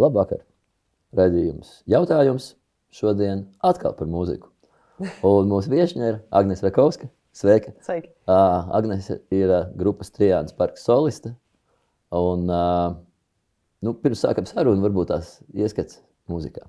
Labvakar! Radījums jautājums šodien atkal par mūziku. Un mūsu viesiņa ir Agnēs Rakovska. Sveika! Sveiki. Uh, Agnēs ir uh, grupas Trijānas parka soliste. Un, uh, nu, pirms sākam sarunu, varbūt tās ieskats mūzikā.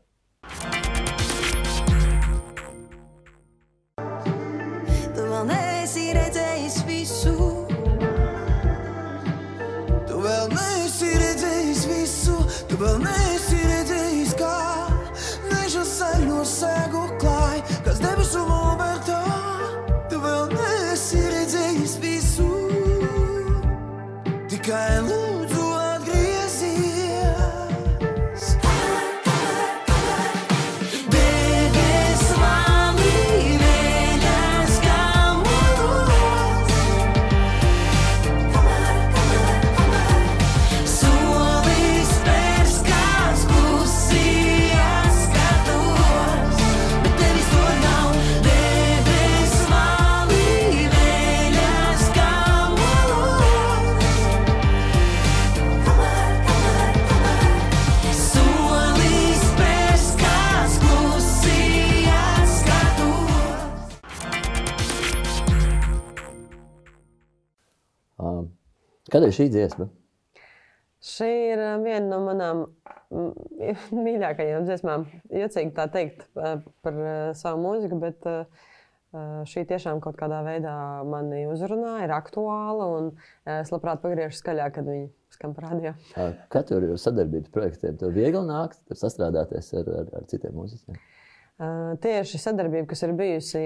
Kad ir šī dziesma? Šī ir uh, viena no manām mm, mīļākajām dziesmām. Jocīgi tā teikt uh, par uh, savu mūziku, bet šī tiešām kaut kādā veidā mani uzrunā, ir aktuāla. un, Es labprāt pagriežu skaļāk, kad viņi skan parādījā. Kad tur ir sadarbības projektiem, tev viegli nākt sastrādāties ar, ar, ar citiem mūziķiem? Tieši sadarbība, kas ir bijusi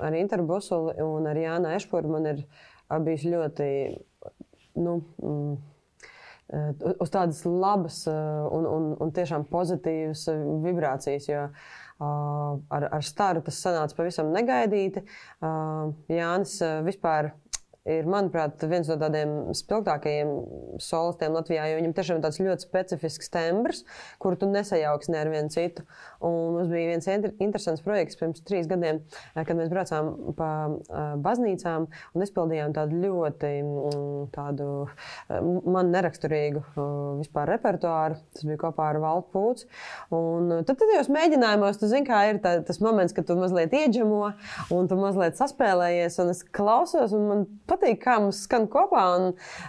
ar Interbusuli un ar Jānu Ešpuru, man ir bijusi ļoti nu, mm, uh, uz tādas labas uh, un, un, un tiešām pozitīvas uh, vibrācijas. Jo, ar, ar staru tas sanāca pavisam negaidīti. Jānis vispār ir, manuprāt, viens no tādiem spilgtākajiem solistiem Latvijā, jo viņam tiešām ir tāds ļoti specifisks tembrs, kuru tu nesajauksi ne ar vienu citu. Un mums bija viens inter interesants projekts pirms trīs gadiem, eh, kad mēs braucām pa uh, baznīcām un izpildījām tādu ļoti mm, tādu, uh, man neraksturīgu vispār repertuāru. Tas bija kopā ar Valtu Pūci. Un tad tajos mēģinājumos, tu zini, kā ir tā, tas moments, kad tu mazliet ieģemo un tu mazliet saspēlējies, un es klausos, un man patīk, kā mums skan kopā,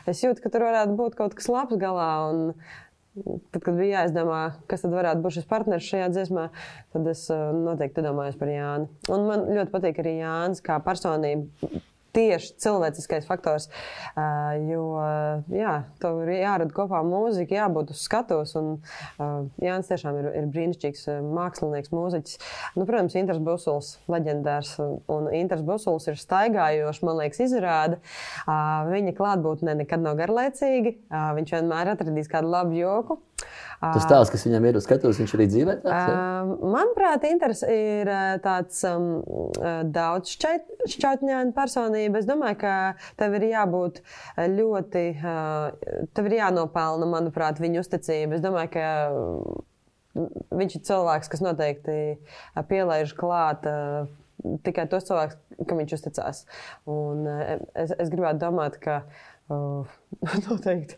es jūtu, ka tur varētu būt kaut kas labs galā. Un, Tad, kad bija jāizdomā, kas tad varētu būt šis partneris šajā dziesmā, tad es uh, noteikti domāju par Jānu. Un man ļoti patīk arī Jānis kā personība. Tieši cilvēciskais faktors, jo jā, tev ir jārada kopā mūzika, jābūt uz skatuves. Jānis tiešām ir, ir brīnišķīgs mākslinieks, mūziķis. Nu, protams, Inters Busuls, leģendārs. Un Inters Busuls ir staigājošs, man liekas, izrāda. Viņa klātbūtne nekad nav garlaicīga. Viņš vienmēr atradīs kādu labu joku. Tas tēls, kas viņam ir uz skatuves, viņš arī dzīvē tāds. Uh, manuprāt, Inters ir uh, tāds um, uh, daudz šķautņaina personība. Es domāju, ka tev ir jābūt uh, ļoti, uh, tev ir jānopelna, manuprāt, viņa uzticība. Es domāju, ka uh, viņš ir cilvēks, kas noteikti pielaiž klāt. Uh, Tikai tos cilvēkus, kam viņš uzticās. Un, uh, es, es gribētu domāt, ka uh, noteikti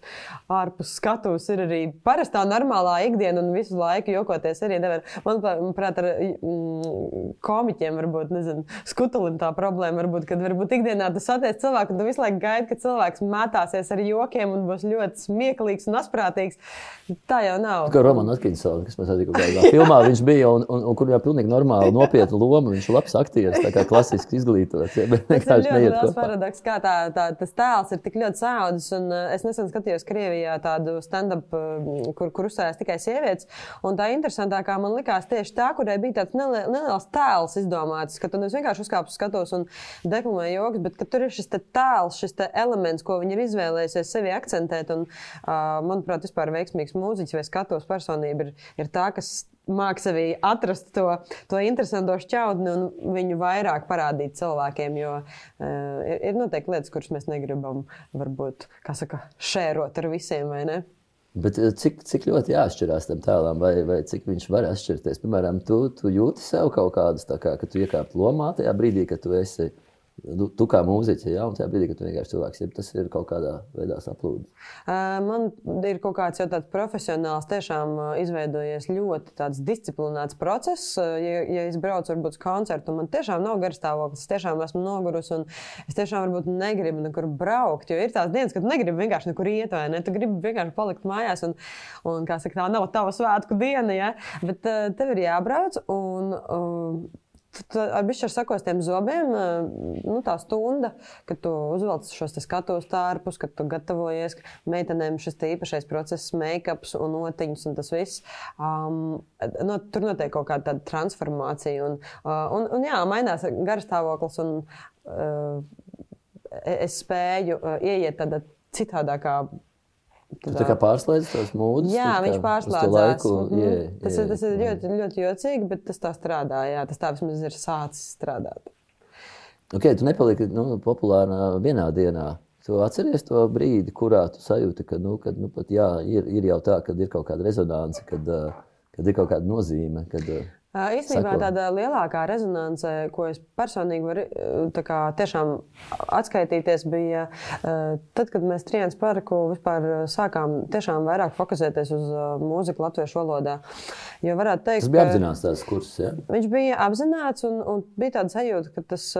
ārpus skatuves ir arī parastā normālā ikdiena un visu laiku jokoties arī nevar. Manuprāt, ar mm, komiķiem varbūt, nezinu, skutulim tā problēma varbūt, kad varbūt ikdienā tu satiec cilvēku un tu visu laiku gaidi, ka cilvēks mētāsies ar jokiem un būs ļoti smieklīgs un asprātīgs. Tā jau nav. Kā Romanis Atkinsons, kas man patīk, kādā filmā viņš bija un, un, un kur jau pilnīgi normāli nopietna loma. Viņš ir labs aktieris, tā kā klasiski izglītots. Ja, bet Tas ir ļoti paradoks, kā tā, tā, tas tēls ir tik ļoti saudzis. Un, uh, es nesen skatījos Krievijā tādu stand-up, uh, kur, kur uzstājās tikai sievietes. Un tā interesantākā man likās tieši tā, kurai bija tāds nelie- neliels tēls izdomāts, ka tu nevis vienkārši uzkāp uz skatuves un deklamē joks, bet tur ir šis tēls, šis te elements, ko viņi ir izvēlējušies sevi akcentēt. Un, uh, manuprāt, vispār veiksmīgs mūziķis vai skatuves personība ir, ir tā, kas mākslinieks sevī atrast to, to interesanto šķautni un viņu vairāk parādīt cilvēkiem. Jo uh, ir, ir noteikti lietas, kuras mēs negribam, varbūt, kā saka, šērot ar visiem, vai ne? Bet eh, cik, cik ļoti jāatšķirās tam tēlam, vai, vai cik viņš var atšķirties? Piemēram, tu, tu jūti sev kaut kādus, kā, ka tu iekāptu lomā tajā brīdī, kad tu esi Tu, tu kā mūziķis, ja un tajā brīdī, kad tu vienkārši cilvēks, ja tas ir kaut kādā veidā saplūdis. Man ir kaut kāds jau tāds profesionāls, tiešām izveidojies ļoti disciplinēts process. Ja, ja es braucu varbūt uz koncertu, man tiešām nav garstāvoklis, es tiešām esmu nogurusi un es tiešām varbūt negribu nekur braukt. Jo ir tās dienas, kad tu negribi vienkārši nekur iet, vai ne? Tu gribi vienkārši palikt mājās un, un kā saka, tā nav tava svētku diena, ja? bet tev ir jābrauc. Un, um, Ar bišķi ar sakostiem zobiem, nu, tā stunda, kad tu uzvelc šos skatuves tārpus, kad tu gatavojies meitenēm šis īpašais process, make-ups un notiņas un tas viss. Um, no, tur notiek kaut kāda transformācija un, uh, un, un jā, mainās garstāvoklis un uh, es spēju uh, ieiet tādā citādākā Tu tā kā pārslēdz tos mūžus. Jā, viņš pārslēdzās. Mm -hmm. yeah, yeah, tas, ir, tas ir ļoti, ļoti jocīgi, bet tas tā strādā. Jā, tas tā vismaz ir sācis strādāt. Ok, tu nepaliki nu, populāra vienā dienā. Tu atceries to brīdi, kurā tu sajūti, ka, nu, kad, nu, pat, jā, ir, ir jau tā, ka ir kaut kāda rezonance, kad, kad ir kaut kāda nozīme. Kad, Īstenībā tāda lielākā rezonance, ko es personīgi varu kā, atskaitīties, bija tad, kad mēs Trījāns parku vispār sākām tiešām vairāk fokusēties uz mūziku latviešu valodā. Jo varētu teikt, tas bija apzināts tās kursus. Ja? Viņš bija apzināts un, un bija tāda sajūta, ka tas.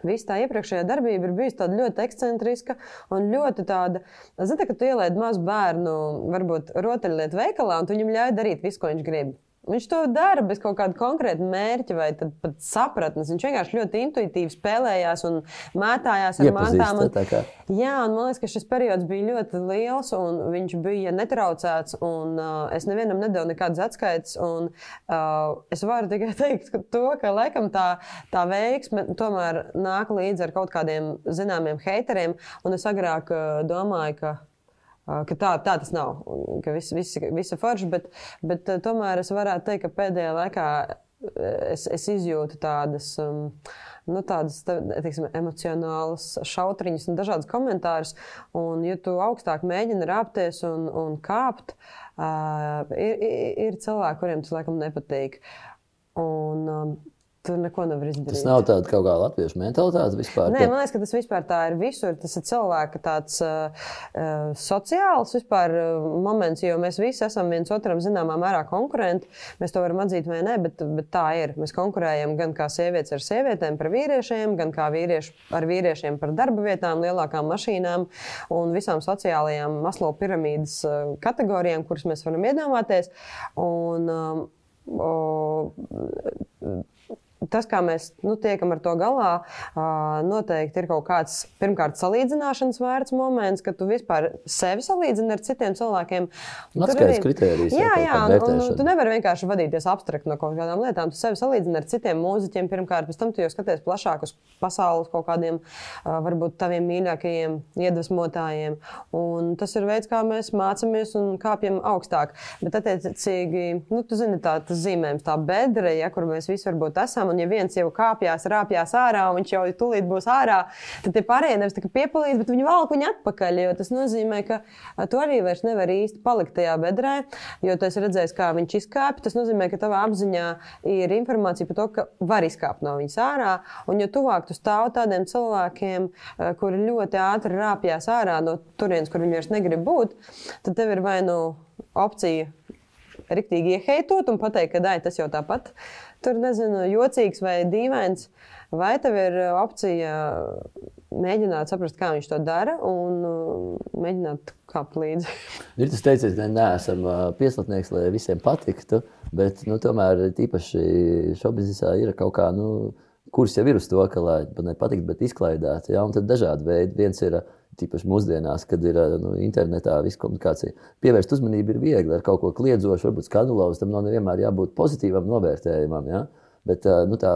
Viss tā iepriekšējā darbība ir bijusi ļoti ekscentriska un ļoti tāda, zināmā, ka tu ielaidi mazu bērnu, varbūt rotaļlietu veikalā, un tu viņam ļauj darīt visu, ko viņš grib. Viņš to dara bez kaut kāda konkrēta mērķa vai pat sapratnes. Viņš vienkārši ļoti intuitīvi spēlējās un mētājās ar mantām. Un, jā, un man liekas, ka šis periods bija ļoti liels un viņš bija netraucēts. Un, uh, es nevienam nedevu nekādas atskaites. Un, uh, es varu tikai teikt, ka, to, ka laikam tā, tā veiksme tomēr nāk līdzi ar kaut kādiem zināmiem haiteriem. Un es agrāk uh, domāju, ka ka tā, tā tas nav, ka viss vis, ir forši, bet, bet tomēr es varētu teikt, ka pēdējā laikā es, es izjūtu tādas. Um, nu, tādas teiksim, emocionālas šautriņas un dažādas komentārus. Un, ja tu augstāk mēģini rāpties un, un kāpt, uh, ir, ir cilvēki, kuriem tas laikam nepatīk. Un, um, Tur neko nevar izdarīt. Tas nav tāds kaut kā latviešu mentalitāte vispār. Nē, man liekas, ka tas vispār tā ir visur. Tas ir cilvēka tāds uh, sociāls vispār uh, moments, jo mēs visi esam viens otram zināmā mērā konkurenti. Mēs to varam atzīt vai nē, bet, bet tā ir. Mēs konkurējam gan kā sievietes ar sievietēm par vīriešiem, gan kā vīrieši ar vīriešiem par darba vietām, lielākām mašīnām un visām sociālajām maslo piramīdas uh, kategorijām, kuras mēs varam iedomāties. Un, um, o, tas, kā mēs nu, tiekam ar to galā, noteikti ir kaut kāds, pirmkārt, salīdzināšanas vērts moments, kad tu vispār sevi salīdzini ar citiem cilvēkiem. Atskaits arī... kritērijs. Jā, jā, un, un tu nevari vienkārši vadīties abstrakt no kaut kādām lietām. Tu sevi salīdzini ar citiem mūziķiem pirmkārt, pēc tam tu jau skaties plašāk uz pasaules kaut kādiem, varbūt taviem mīļākajiem iedvesmotājiem. Un tas ir veids, kā mēs mācāmies un kāpjam augstāk. Bet, attiecīgi, nu, tu zini, tā, tas zīmējums, tā bedre, ja, kur mēs visi varbūt esam, un ja viens jau kāpjas, rāpjas ārā, un viņš jau tūlīt būs ārā, tad tie pārējie nevis piepalīdz, bet viņi valk viņu atpakaļ. Tas nozīmē, ka tu arī vairs nevari īsti palikt tajā bedrē, jo tu esi redzējis, kā viņš izkāpj. Tas nozīmē, ka tavā apziņā ir informācija par to, ka var izkāpt no viņas ārā. Un jo tuvāk tu stāv tādiem cilvēkiem, kuri ļoti ātri rāpjas ārā no turienes, kur viņi vairs negrib būt, tad tev ir vai nu opcija riktīgi ieheitot un pateikt, ka tas jau tāpat tur, nezinu, jocīgs vai dīvains, vai tev ir uh, opcija mēģināt saprast, kā viņš to dara, un uh, mēģināt kāpt līdzi. ir tas teicis, ka neesam uh, pieslatnieks, lai visiem patiktu, bet nu, tomēr tīpaši šobrīd ir kaut kā. Nu, Kurs jau ir uz to, ka, lai nepatiktu, bet izklaidēt. Ja? Tad dažādi veidi. Viens ir uh, Tīpaši mūsdienās, kad ir nu, internetā viss komunikācija. Pievērst uzmanību ir viegli ar kaut ko kliedzošu, varbūt skandalozu. Tam nav nevienmēr jābūt pozitīvam novērtējumam. Ja? Bet nu, tā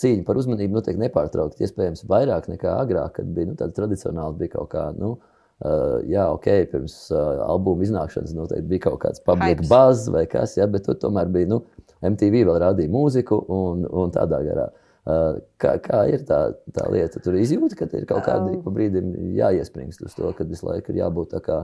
cīņa par uzmanību notiek nepārtraukti. Iespējams, vairāk nekā agrāk, kad bija nu, tradicionāli bija kaut kā. Nu, Uh, jā, ok, pirms uh, albuma iznākšanas noteikti bija kaut kāds publika buzz vai kas, ja, bet tur tomēr bija nu, MTV vēl rādīja mūziku un, un tādā garā. Kā, kā ir tā, tā lieta? Tur izjūta, ka ir kaut kāda um, brīdim jāiespringst uz to, ka visu laiku ir jābūt tā kā.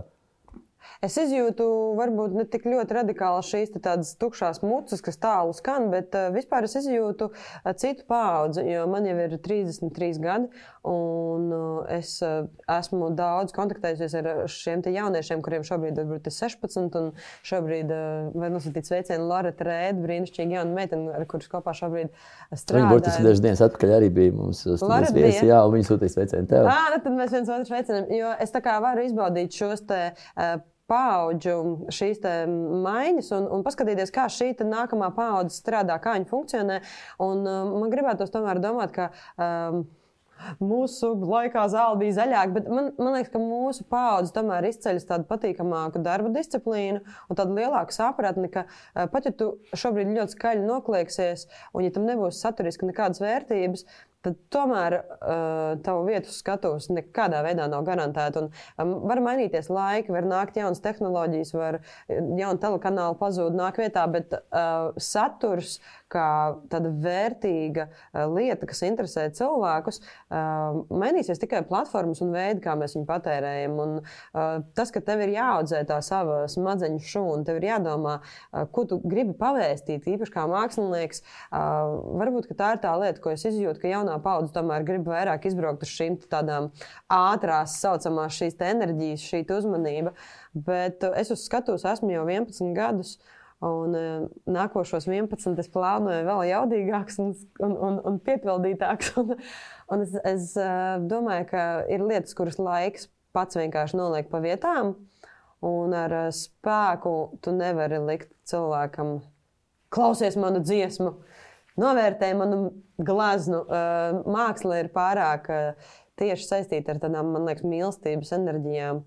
Es izjūtu, varbūt ne tik ļoti radikāli šīs tādas tukšās mucas, kas tālu skan, bet uh, vispār es izjūtu uh, citu paudzi, jo man jau ir 33 gadi, un uh, es esmu daudz kontaktējusies ar šiem jauniešiem, kuriem šobrīd ir 16, un šobrīd var nosūtīt sveicienu Loreta Rēda, brīnišķīga jauna meitene, ar kuras kopā šobrīd strādāju. Viņa burtiski dažas dienas atpakaļ arī bija mums studijas viesi, jā, un viņa sūtīja sveicienu tev. Ā, nu tad mēs viens otru sveicinām, jo es tā kā varu izbaudīt šos te. Uh, paudžu šīs maiņas un, un paskatīties, kā šī nākamā paudze strādā, kā viņa funkcionē. Un, um, man gribētos tomēr domāt, ka. Um, Mūsu laikā zāle bija zaļāka, bet man, man liekas, ka mūsu paudze tomēr izceļas tādu patīkamāku darba disciplīnu un tādu lielāku sapratni, ka uh, pat ja tu šobrīd ļoti skaļi noklieksies, un ja tam nebūs saturiski nekādas vērtības, tad tomēr uh, tavu vietu skatos nekādā veidā nav garantēta. Un, um, var mainīties laiki, var nākt jaunas tehnoloģijas, var jauna telekanāla pazūd, nāk vietā, bet uh, saturs kā tāda vērtīga uh, lieta, kas interesē cilvēkus, uh, mainīsies tikai platformas un veidi, kā mēs viņu patērējam. Un, uh, tas, ka tev ir jāaudzē tā sava smadzeņu šūna, tev ir jādomā, uh, ko tu gribi pavēstīt, īpaši kā mākslinieks, uh, varbūt tā ir tā lieta, ko es izjūtu, ka jaunā paudze tomēr grib vairāk izbraukt uz šīm tādām ātrās, saucamās šīs enerģijas, šī uzmanība. Bet uh, es uz skatuves esmu jau 11 gadus. Un uh, nākošos 11 es plānoju vēl jaudīgāks un, un, un, un piepildītāks. Un, un es, es uh, domāju, ka ir lietas, kuras laiks pats vienkārši noliek pa vietām. Un ar spēku tu nevari likt cilvēkam, klausies manu dziesmu, novērtē manu glaznu. Uh, māksla ir pārāk uh, tieši saistīta ar tādām, man liekas, mīlestības enerģijām.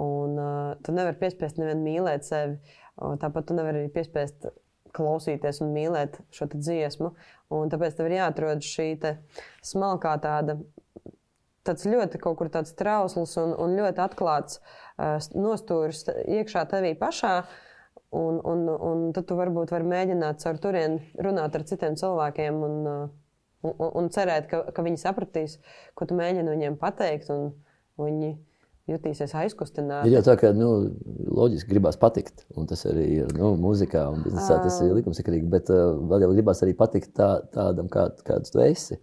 Un uh, tu nevari piespiest nevienu mīlēt sevi. Uh, tāpat tu nevari arī piespiest klausīties un mīlēt šo dziesmu. Un tāpēc tev ir jāatrod šī smalkā tāda. Tas ļoti kaut kur tāds trausls un, un ļoti atklāts uh, nostūris iekšā tevī pašā, uh, Un, un, un tad tu varbūt vari mēģināt caur turieni runāt ar citiem cilvēkiem un, un, un cerēt, ka, ka viņi sapratīs, ko tu mēģini viņiem pateikt. Un, un viņi jutīsies aizkustināti. Ir jau tā, ka nu, loģiski gribās patikt, un tas arī ir nu, mūzikā un biznesā, tas ir likumsakarīgi, bet uh, vēl jau gribās arī patikt tā, tādam, kā, kāds tu esi.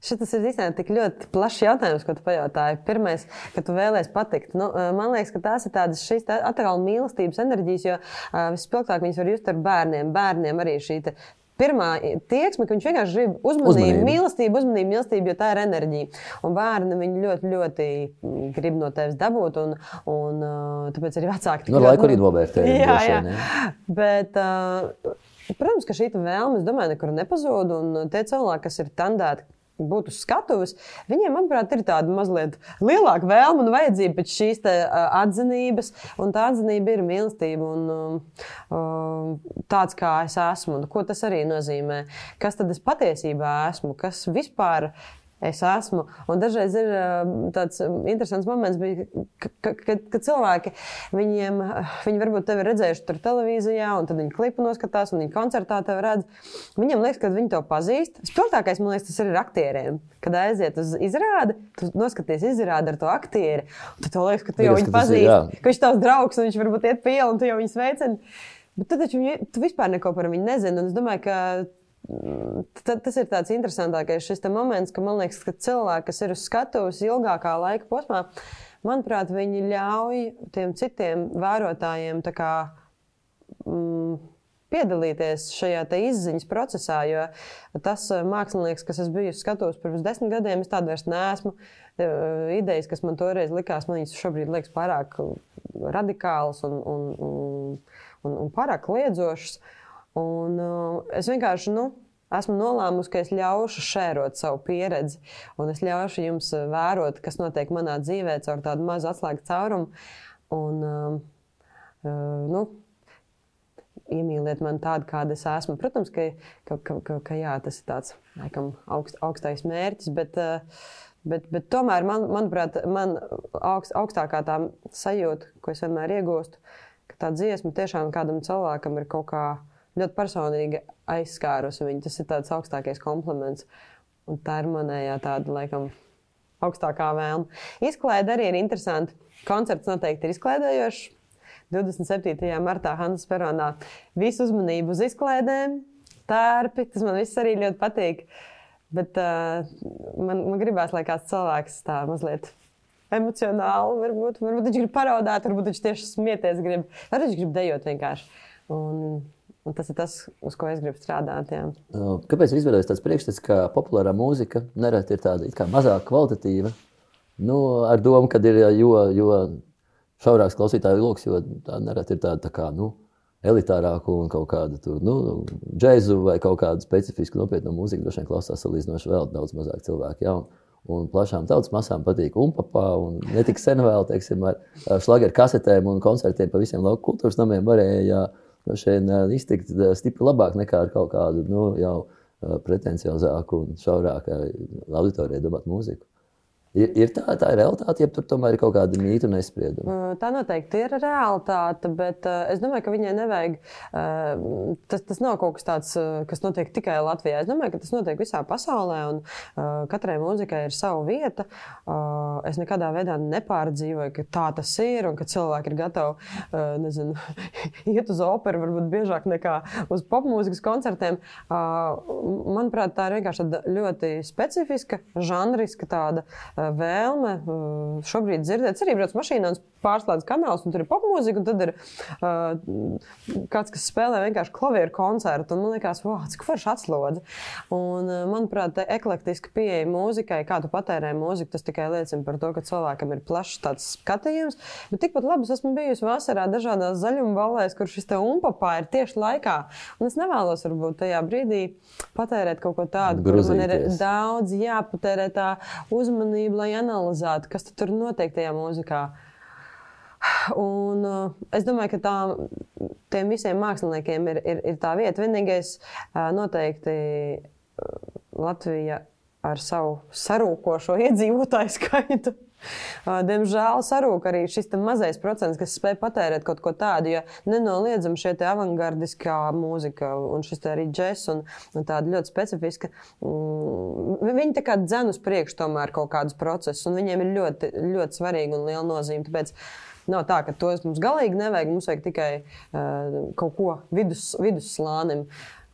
Šis ir īstenībā tik ļoti plašs jautājums, ko tu pajautāji. Pirmais, ka tu vēlēsies patikt. Nu, eh, man liekas, ka tās ir tādas šīs tā, atkal mīlestības enerģijas, jo uh, vispilgtāk viņas var just ar bērniem. Bērniem arī šī pirmā tieksme, ka viņš vienkārši grib uzmanību, uzmanību. mīlestību, uzmanību, mīlestību, jo tā ir enerģija. Un bērni viņu ļoti, ļoti grib no tevis dabūt, un, un uh, tāpēc arī vecāki. No laika arī novērtē. Jā, jā. Bet, uh, protams, ka šī vēlme, es domāju, nekur nepazūd, un tie cilvēki, kas ir tandēti, būt uz skatuves, viņiem, manuprāt, ir tāda mazliet lielāka vēlme un vajadzība pēc šīs te, atzinības. Un tā atzinība ir mīlestība un uh, tāds, kā es esmu. Ko tas arī nozīmē? Kas tad es patiesībā esmu? Kas vispār es esmu. Un dažreiz ir tāds interesants moments, bija, ka, ka, ka cilvēki, viņiem, viņi varbūt tevi redzējuši tur televīzijā, un tad viņi klipu noskatās, un viņi koncertā tevi redz. Viņiem liekas, ka viņi to pazīst. Spilgtākais, man liekas, tas ir ar aktieriem. Kad aiziet uz izrādi, tu noskaties izrādi ar to aktieri, un tad liekas, ka tu jau viņu pazīsti, ka viņš tavs draugs, un viņš varbūt iet pie ielas, un tu jau viņu sveicini. Bet tad taču viņi, tu vispār neko par viņu nezini. Es domāju, ka tas ir tāds interesantākais šis moments, ka man liekas, ka cilvēki, kas ir uz skatuves ilgākā laika posmā, manuprāt, viņi ļauj tiem citiem vērotājiem kā, mm, piedalīties šajā izziņas procesā. Jo tas eh, mākslinieks, kas es biju skatos pirms desmit gadiem, es tādu vairs neesmu. Eh, idejas, kas man toreiz likās, man viņas šobrīd liekas pārāk radikālas un, un, un, un, un pārāk liedzošas. Un, uh, es vienkārši nu, esmu nolēmusi, ka es ļaušu šērot savu pieredzi, un es ļaušu jums vērot, kas notiek manā dzīvē caur tādu mazu atslēgu caurumu. Un, uh, uh, nu, Iemīliet mani tādu, kāda es esmu. Protams, ka, ka, ka, ka, ka jā, tas ir tāds laikam, augst, augstais mērķis, bet, uh, bet, bet tomēr, man, manuprāt, man augst, augstākā tā sajūta, ko es vienmēr iegūstu, ka tā dziesma tiešām kādam cilvēkam ir kaut kāda ļoti personīgi aizskārusi viņu. Tas ir tāds augstākais kompliments. Un tā ir manējā tāda, laikam, augstākā vēlme. Izklaide arī ir interesanti. Koncerts noteikti ir izklaidējošs. 27. martā Hannes Peronā visu uzmanību uz izklaidēm, tērpi. Tas man viss arī ļoti patīk. Bet uh, man, man gribās, lai kāds cilvēks tā mazliet emocionāli, varbūt, varbūt viņš grib paraudāt, varbūt viņš tieši smieties, grib, varbūt viņš grib dejot vienkārši. Un, un tas ir tas, uz ko es gribu strādāt. Jā. Kāpēc ir izveidojies tāds priekšstats, ka populārā mūzika nereti ir tāda mazāk kvalitatīva? Nu, ar domu, ka ir jo, jo šaurāks klausītāju lokus, jo tā nereti ir tāda tā kā. Nu, elitārāku un kaut kādu tur, nu, džēzu vai kaut kādu specifisku nopietnu mūziku droši vien klausās salīdzinoši vēl daudz mazāk cilvēku. Ja? Un, plašām tautas masām patīk umpapā, un ne tik sen vēl, teiksim, ar šlageru kasetēm un koncertiem pa visiem lauku kultūras namiem varēja droši vien iztikt stipri labāk nekā ar kaut kādu, nu, jau pretenciozāku un šaurāku auditorijai domāt mūziku. Ir, ir tā, tā ir realitāte, ja tur tomēr ir kaut kāda mītu un aizsprieduma. Tā noteikti ir realitāte, bet es domāju, ka viņai nevajag. Tas, tas nav kaut kas tāds, kas notiek tikai Latvijā. Es domāju, ka tas notiek visā pasaulē, un katrai mūzikai ir sava vieta. Es nekādā veidā nepārdzīvoju, ka tā tas ir un ka cilvēki ir gatavi nezinu, iet uz operu varbūt biežāk nekā uz popmūzikas koncertiem. Manuprāt, tā ir vienkārši ļoti specifiska, žanriska tāda vēlme šobrīd dzirdēt. Es arī braucu mašīnā un pārslēdzu kanālus, un tur ir popmūzika, un tad ir uh, kāds, kas spēlē vienkārši klavieru koncertu. Man liekas, wow, cik forši atslodzi. Un, manuprāt, eklektiska pieeja mūzikai, kā tu patērē mūziku, tas tikai liecina par to, ka cilvēkam ir plašs tāds skatījums. Bet tikpat labi es esmu bijusi vasarā dažādās zaļuma ballēs, kur šis te umpapā ir tieši laikā. Un es nevēlos varbūt tajā brīdī patērēt kaut ko tādu, kur man ir daudz jāpatērē tā uzmanība lai analizētu, kas tur notiek tajā mūzikā. Un, uh, es domāju, ka tā, tiem visiem māksliniekiem ir, ir, ir tā vieta. Vienīgais, uh, noteikti Latvija ar savu sarūkošo iedzīvotāju skaitu Diemžēl sarūk arī šis mazais procents, kas spēj patērēt kaut ko tādu, jo nenoliedzami šie avangardiskā mūzika un šis arī džeks un, un tāda ļoti specifiska. Mm, viņi tā kā dzen uz priekšu tomēr kaut kādus procesus, un viņiem ir ļoti, ļoti svarīga un liela nozīme. Tāpēc nav tā, ka tos mums galīgi nevajag, mums vajag tikai uh, kaut ko vidus, vidusslānim.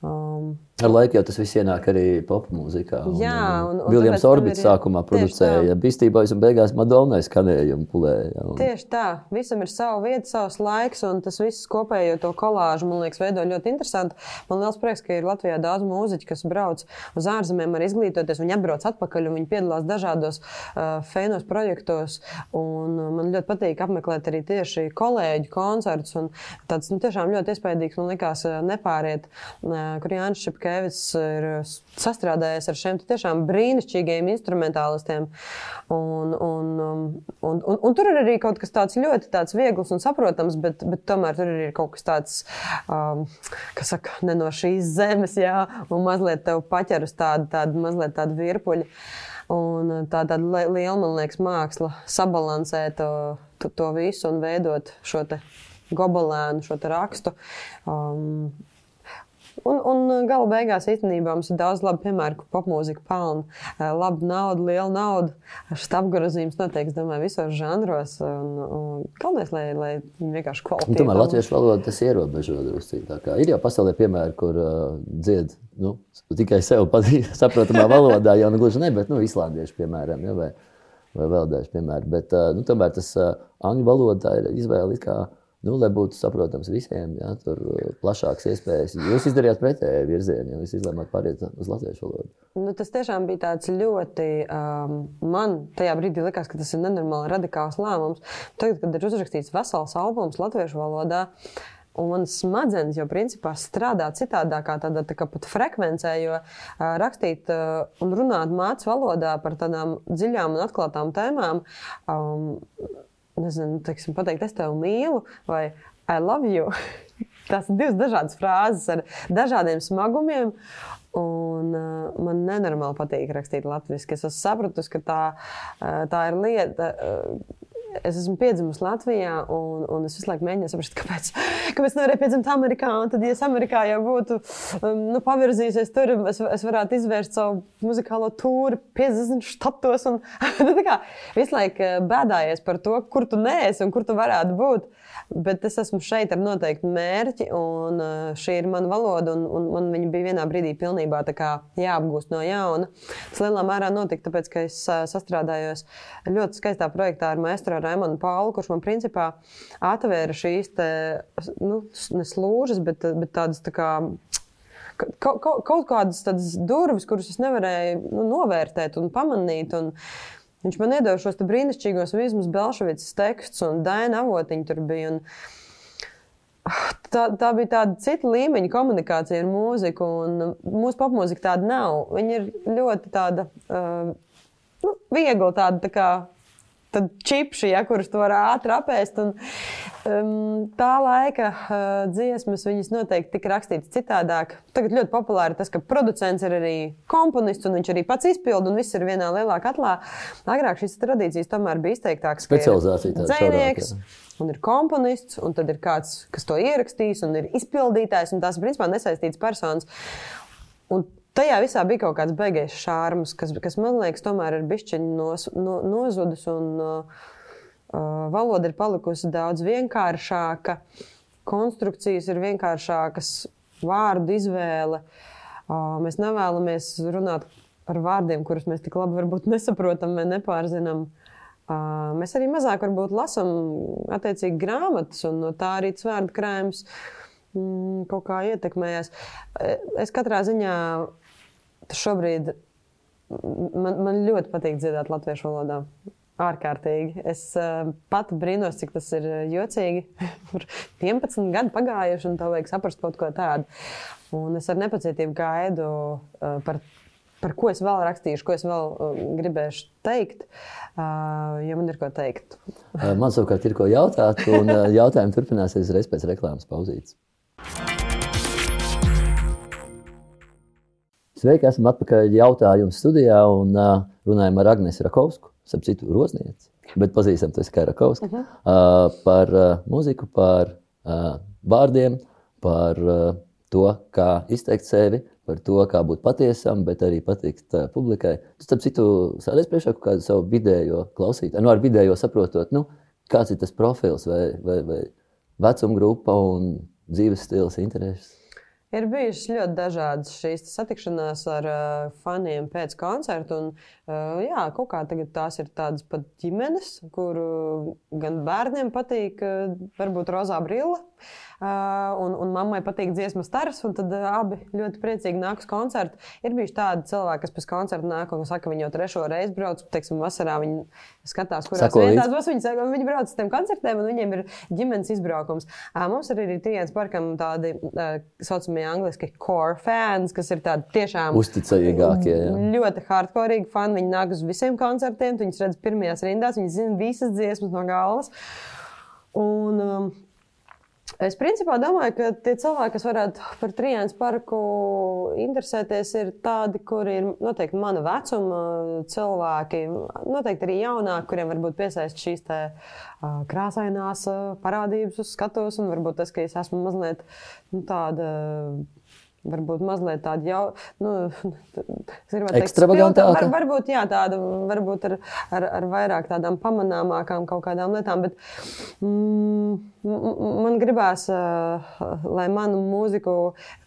Um, Ar laiku jau tas viss ienāk arī popmūzikā. Jā, un, un Viljams Orbits ir, sākumā producēja Beastie un beigās Madonnai skanējumu pulēja. Un... Tieši tā. Visam ir sava vieta, savs laiks, un tas viss kopējo to kolāžu, man liekas, veido ļoti interesanti. Man liels prieks, ka ir Latvijā daudz mūziķu, kas brauc uz ārzemēm ar izglītoties. Viņi atbrauc atpakaļ, un viņi piedalās dažādos uh, fēnos projektos. Un, uh, man ļoti patīk apmeklēt arī tieši kolēģu koncertus. Tāds nu, tiešām ļoti iespaidīgs, man liekas, uh, nepāriet. Uh, kur Jānis Šepkevits ir sastrādājies ar šiem tiešām brīnišķīgiem instrumentālistiem. Un, un, um, un, un, un tur ir arī kaut kas tāds ļoti tāds viegls un saprotams, bet, bet tomēr tur ir kaut kas tāds, um, kas saka, ne no šīs zemes, jā, un mazliet tev paķer uz tādu, tādu mazliet tādu virpuļu. Un tā tāda liela, man liekas, māksla sabalansēt to, to, to visu un veidot šo gobelēnu, šo rakstu. Um, Un, un gala beigās īstenībā mums ir daudz labu piemēru, ka popmūzika pelna eh, labu naudu, lielu naudu. Šis apgrozījums notiek, es domāju, visos žanros. Un, un galvenais, lai, lai vienkārši kvalitāte. Tomēr latviešu valoda tas ierobežo drusku. Ir jau pasaulē piemēri, kur uh, dzied nu, tikai sev saprotamā valodā, jau nu gluži ne, bet nu, islandieši, piemēram, ja, vai, vai vēl daži piemēri. Bet uh, nu, tomēr tas uh, angļu valoda ir izvēle kā Nu, lai būtu saprotams visiem, ja, tur uh, plašākas iespējas. Jūs izdarījāt pretēju virzienu, ja jūs izlēmāt pāriet uz latviešu valodu. Nu, tas tiešām bija tāds ļoti. Um, man tajā brīdī likās, ka tas ir nenormāli radikāls lēmums. Tagad, kad ir uzrakstīts vesels albums latviešu valodā, Un manas smadzenes jau principā strādā citādākā tādā tā kā pat frekvencē, jo uh, rakstīt uh, un runāt mācību valodā par tādām dziļām un atklātām tēmām. Um, nezinu, teiksim, pateikt, es tevi mīlu vai I love you. Tās ir divas dažādas frāzes ar dažādiem smagumiem. Un, uh, man nenormāli patīk rakstīt latviešu. Es esmu sapratusi, ka tā, uh, tā ir lieta. Uh, es esmu piedzimis Latvijā, un, un es visu laiku mēģināju saprast, kāpēc, kāpēc nevarēju piedzimt Amerikā. Un tad, ja es Amerikā jau būtu um, nu, pavirzījusies tur, es, es varētu izvērst savu muzikālo tūri 50 štatos. Un, tā kā visu laiku bēdājies par to, kur tu neesi un kur tu varētu būt. Bet es esmu šeit ar noteiktu mērķi, un uh, šī ir mana valoda. Un, un man viņa bija vienā brīdī pilnībā jāapgūst no jauna. Tas lielā mērā notika tāpēc, ka es uh, sastrādājos ļoti skaistā projektā ar maestro Raimonu Paulu, kurš man principā atvēra šīs te, nu, neslūžas, bet, bet tādas tā kā kaut, kaut, kaut kādas durvis, kuras es nevarēju nu, novērtēt un pamanīt. Un viņš man iedeva šos brīnišķīgos Vīsmas Belševicas tekstus, un Daina avotiņa tur bija. Un, Tā, tā bija tāda cita līmeņa komunikācija ar mūziku, un mūsu popmūzika tāda nav. Viņa ir ļoti tāda, uh, nu, viegla, tāda tā kā čipši, ja, kurus tu vari ātri apēst. Un, um, tā laika uh, dziesmas, viņas noteikti tika rakstītas citādāk. Tagad ļoti populāri tas, ka producents ir arī komponists, un viņš arī pats izpilda, un viss ir vienā lielā katlā. Agrāk šīs tradīcijas tomēr bija izteiktākas. Specializācija tāda dzēnieks. Un ir komponists, un tad ir kāds, kas to ierakstīs, un ir izpildītājs, un tās principā nesaistītas personas. Un Tajā visā bija kaut kāds beigais šārms, kas, kas man liekas, tomēr ir bišķiņi nos, no, nozudis. Un, uh, uh, valoda ir palikusi daudz vienkāršāka, konstrukcijas ir vienkāršākas, vārdu izvēle. Uh, mēs nevēlamies runāt par vārdiem, kurus mēs tik labi nesaprotam vai nepārzinām. Uh, mēs arī mazāk varbūt lasām attiecīgi grāmatas, un no tā arī vārdu krājums mm, kaut kā ietekmējās. Es katrā ziņā šobrīd man, man ļoti patīk dzirdēt latviešu valodā. Ārkārtīgi. Es uh, pat brīnos, cik tas ir jocīgi. Tur 11 gadi pagājuši, un tev vajag saprast kaut ko tādu. Un es ar nepacietību gaidu uh, par, par ko es vēl rakstīšu, ko es vēl uh, gribēšu teikt, uh, jo man ir ko teikt. man savukārt ir ko jautāt, un uh, jautājumi turpināsies reiz pēc reklāmas pauzītes. Sveiki, esam atpakaļ jautājumu studijā un uh, runājam ar Agnēs Rakovsku, ap citu roznieci, bet pazīstam to kā Rakovsku, uh -huh. uh, par uh, muziku, par uh, vārdiem, par uh, to, kā izteikt sevi, par to, kā būt patiesam, bet arī patikt uh, publikai. Tu, starp citu, sādies priekšā kaut kādu savu vidējo klausītāju, nu ar vidējo saprotot, nu, kāds ir tas profils vai, vai, vai vecuma grupa un dzīves stils, intereses. Ir bijušas ļoti dažādas šīs satikšanās ar uh, faniem pēc koncerta. Un, uh, jā, kaut kā tagad tās ir tādas pat ģimenes, kur gan bērniem patīk, uh, varbūt rozā brīvība. Uh, un, un mammai patīk dziesmu stars, un tad uh, abi ļoti priecīgi nāk uz koncertu. Ir bijuši tādi cilvēki, kas pēc koncerta nāk un saka, viņi jau trešo reizi brauc, teiksim, vasarā viņi skatās, kurās Sako vietās būs. Viņi, saka, viņi brauc uz tiem koncertiem, un viņiem ir ģimenes izbraukums. Uh, mums arī ir Trijāns parkam tādi uh, saucamie angliski core fans, kas ir tādi tiešām uzticīgākie. Jā. Ļoti hardcore fani. Viņi nāk uz visiem koncertiem, viņus redz pirmajās rindās, viņi zina visas dziesmas no galvas. Un, um, Es principā domāju, ka tie cilvēki, kas varētu par Trijānas parku interesēties, ir tādi, kuri ir noteikti mana vecuma cilvēki, noteikti arī jaunāki, kuriem varbūt piesaist šīs te, uh, krāsainās parādības uz skatuves, un varbūt tas, ka es esmu mazliet nu, tāda varbūt mazliet tāda jau, nu, ekstravagantāka. Var, varbūt, jā, tāda, varbūt ar, ar, ar vairāk tādām pamanāmākām kaut kādām lietām, bet mm, man gribās, lai manu mūziku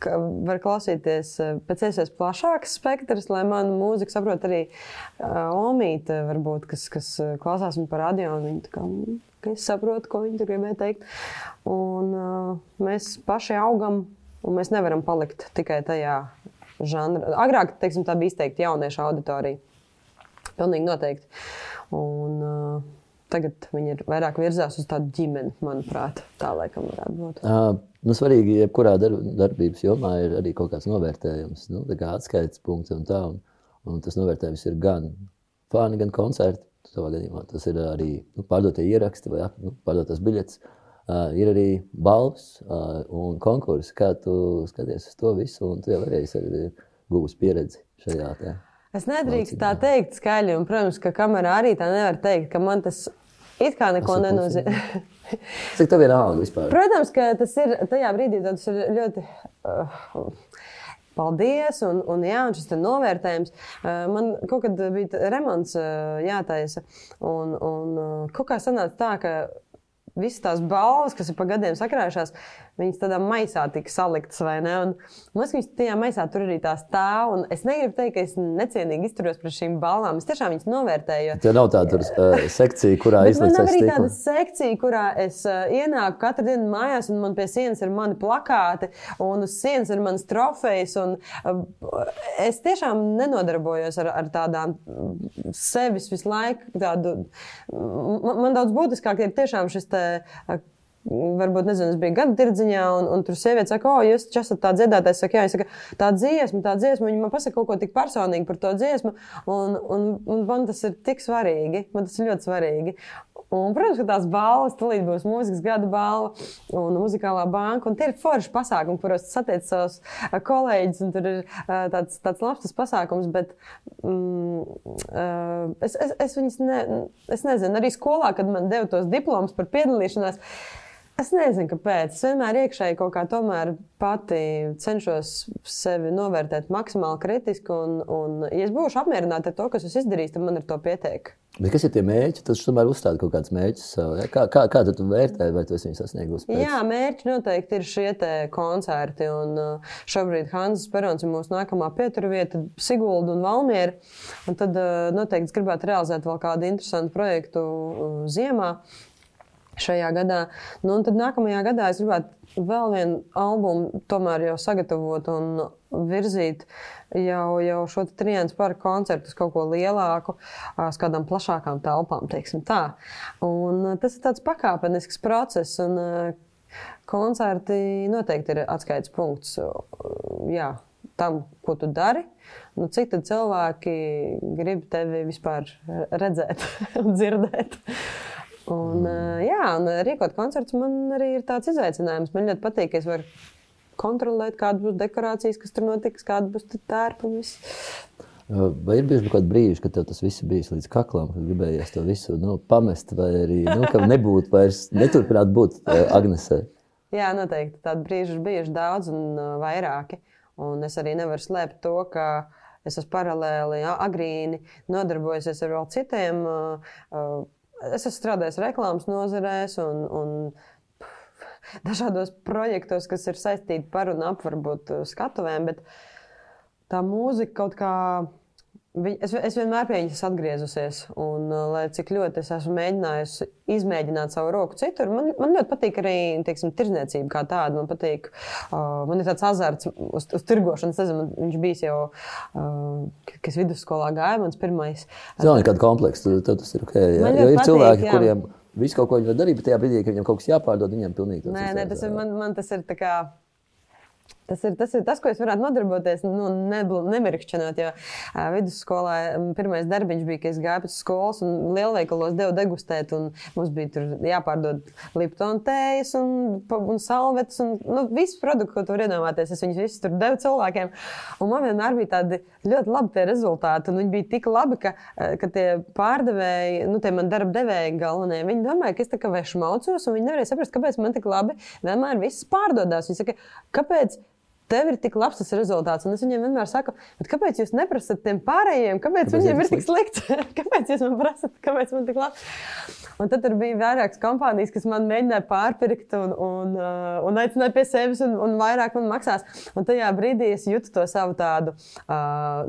var klausīties pēc iespējas plašāks spektrs, lai manu mūziku saprot arī Omīte, varbūt, kas, kas klausās viņu par radio, tā kā, ka es saprotu, ko viņi tur gribēja teikt. Un uh, mēs paši augam Un mēs nevaram palikt tikai tajā žanrā. Agrāk teiksim, tā bija izteikti jauniešu auditorija. Pilnīgi noteikti. Un, uh, tagad viņi ir vairāk virzās uz tādu ģimeni, manuprāt. Tā laikam varētu būt. Uh, nu, svarīgi, jebkurā darb, darbības jomā ir arī kaut kāds novērtējums, nu, kā atskaites punkts un tā. Un, un tas novērtējums ir gan fani, gan koncerti. Tas ir arī nu, pārdotie ieraksti vai nu, pārdotas biļetes. Uh, Uh, ir arī balvas uh, un konkursi, kā tu skaties uz to visu, un tu jau arī esi guvis pieredzi šajā tēmā. Es nedrīkstu tā teikt skaļi, un, protams, ka kamerā arī tā nevar teikt, ka man tas it kā neko nenozīmē. Cik tev ir alga vispār? Protams, ka tas ir tajā brīdī tas ir ļoti. Uh, Paldies, un, un, jā, un šis novērtējums. Man kaut kad bija remonts jātaisa, un, un kaut kā sanāca tā, ka visas tās balvas, kas ir pa gadiem sakrājušās, viņas tādā maisā tika saliktas, vai ne? Un, man liekas, ka viņas tajā maisā tur arī tā stāv, un es negribu teikt, ka es necienīgi izturos pret šīm balvām. Es tiešām viņas novērtēju. jo Tev nav tāda uh, sekcija, kurā man izlikts nav arī tāda sekcija, kurā es uh, ienāku katru dienu mājās, un man pie sienas ir mani plakāti, un uz sienas ir mans trofejs. Un, uh, es tiešām nenodarbojos ar, ar tādām mm, sevis visu laiku. Tādu, man, man daudz būtiskāk ir tiešām šis te. Uh, Varbūt, nezinu, es biju gada tirdziņā, un, un tur sieviete saka, o, jūs taču esat. Saka, jā, es saku, tā dziesma, tā dziesma, viņa man pasaka kaut ko tik personīgi par to dziesmu, un, un, un man tas ir tik svarīgi. Man tas ir ļoti svarīgi. Un, protams, ka tās balvas, tūlīt būs mūzikas gada balva un muzikālā banka. Un tie ir forši pasākumi, kuros satiek savus ā, kolēģus. Tur ir ā, tāds, tāds labs tas pasākums, bet mm, ā, es, es, es viņus ne, es nezinu. Arī skolā, kad man deva tos diplomus par piedalīšanos. Es nezinu, kāpēc. Es vienmēr iekšēji kaut kā tomēr pati cenšos sevi novērtēt maksimāli kritiski. Un, un ja es būšu apmierināta ar to, kas es izdarīju, tad man ar to pietiek. Bet kas ir tie mērķi? Tas tomēr uzstāda kaut kādus mērķus. sev, ja? Kā, kā, kā tu vērtē, vai tu esi sasniegusi? pēc- Jā, mērķi noteikti ir šie koncerti. Un uh, šobrīd Hanzas Perons ir mūsu nākamā pieturvieta, Sigulda un Valmiera. Un tad uh, noteikti gribētu realizēt vēl kādu interesantu projektu uh, ziemā. Šajā gadā. Nu, un tad nākamajā gadā es gribētu vēl vienu albumu tomēr jau sagatavot un virzīt jau, jau šo trījus par koncertu uz kaut ko lielāku, uz kādām plašākām telpām, teiksim tā. Un tas ir tāds pakāpenisks process. Un, koncerti noteikti ir atskaites punkts jā, tam, ko tu dari. Nu, cik tad cilvēki grib tevi vispār redzēt un dzirdēt? Un, mm. jā, un rīkot koncertus man arī ir tāds izaicinājums. Man ļoti patīk, ka es varu kontrolēt, kādas būs dekorācijas, kas tur notiks, kāda būs tērpa un viss. Vai ir bijuši kādi brīži, kad tev tas viss bija līdz kaklam, kad gribējies to visu nu, pamest, vai arī nu, ka nebūtu vairs, neturpināt būt Agnesē? Jā, noteikti tādu brīžu ir bijuši daudz un vairāki. Un es arī nevaru slēpt to, ka es esmu paralēli, agrīni nodarbojusies ar vēl citiem. Uh, es esmu strādājis reklāmas nozarēs un, un dažādos projektos, kas ir saistīti par un ap varbūt uh, skatuvēm, bet tā mūzika kaut kā. Es, es vienmēr pie viņas atgriezusies, un uh, lai cik ļoti es esmu mēģinājusi izmēģināt savu roku citur, man, man ļoti patīk arī teiksim, tirzniecība kā tāda. Man patīk, uh, man ir tāds azarts uz, uz tirgošanu. Es nezinu, viņš bija jau, uh, kas vidusskolā gāja, mans pirmais. Nekāds komplekss, tu- tev tas ir ok. Jā. Jo ir patīk, cilvēki, jā. kuriem visu kaut ko viņi var darīt, bet tajā brīdī, kad viņam kaut kas jāpārdod, viņam pilnīgi tas Nē, nē, tas ir, man, man tas ir tā kā. Tas ir, tas ir tas, ko es varētu nodarboties, nu, nebl- nemirkšķinot. Jo uh, vidusskolā pirmais darbiņš bija, ka es gāju pēc skolas un lielveikalos devu degustēt. Mums bija tur jāpārdod liptonu tējas un, un salvetes un nu, visu produktu, ko tu vari iedomāties. Es viņus visus tur devu cilvēkiem. Un man vienmēr bija tādi ļoti labi rezultāti. Viņi bija tik labi, ka, ka tie pārdevēji, nu, tie man darba devēji galvenie, viņi domāja, ka es tā kā vai šmaucos, un viņi nevarēja saprast, kāpēc man tik labi vienmēr viss pārdodās. Viņi saka, kāpēc? Tev ir tik labs tas rezultāts, un es viņiem vienmēr saku, "Bet kāpēc jūs neprasat tiem pārējiem, kāpēc, Kāpēc viņiem ir tik slikts? kāpēc jūs man prasat, kāpēc man tik labi? Un tad tur bija vairākas kompānijas, kas man mēģināja pārpirkt un, un, uh, un aicināja pie sevis, un, un vairāk man maksās. Un tajā brīdī es jūtu to savu tādu uh,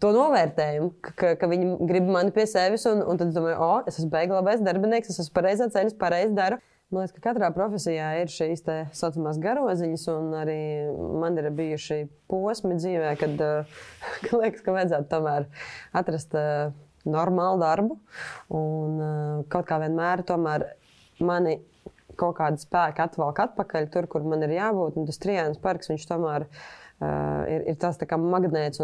to novērtējumu, ka, ka viņi grib mani pie sevis, un, un tad es domāju, o, es esmu beigas labais darbinieks, es esmu pareizā ceļā, es pareizi daru. Man liekas, ka katrā profesijā ir šīs tā saucamās garoziņas, un arī man ir bijuši posmi dzīvē, kad, kad liekas, ka vajadzētu tomēr atrast normālu darbu. Un kaut kā vienmēr mani kaut kāda spēka atvelk atpakaļ tur, kur man ir jābūt. Un tas trijāns parks, viņš tomēr uh, ir, ir tas tā magnēts.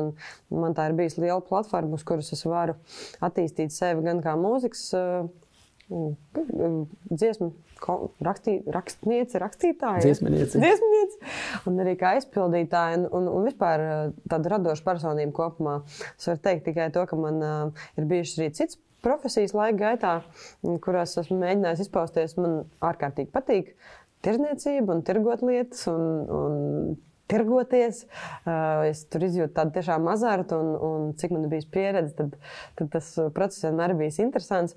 Man tā ir bijusi liela platforma, uz kuras es varu attīstīt sevi gan kā mūzikas. Uh, dziesmu ko- rakstī, rakstniece, rakstītāja. Dziesminiece. Dziesminiece. Un arī kā aizpildītāja un, un, un vispār eh, tāda radoša personība kopumā. Es varu teikt tikai to, ka man uh, ir bijušas arī cits profesijas laika gaitā, m, kurās esmu mēģinājis izpausties. Man ārkārtīgi patīk tirzniecība un tirgot lietas. Un, un Tirgoties, es tur izjūtu tādu tiešām azartu, un, un cik man bijis pieredze, tad, tad tas process vienmēr bijis interesants.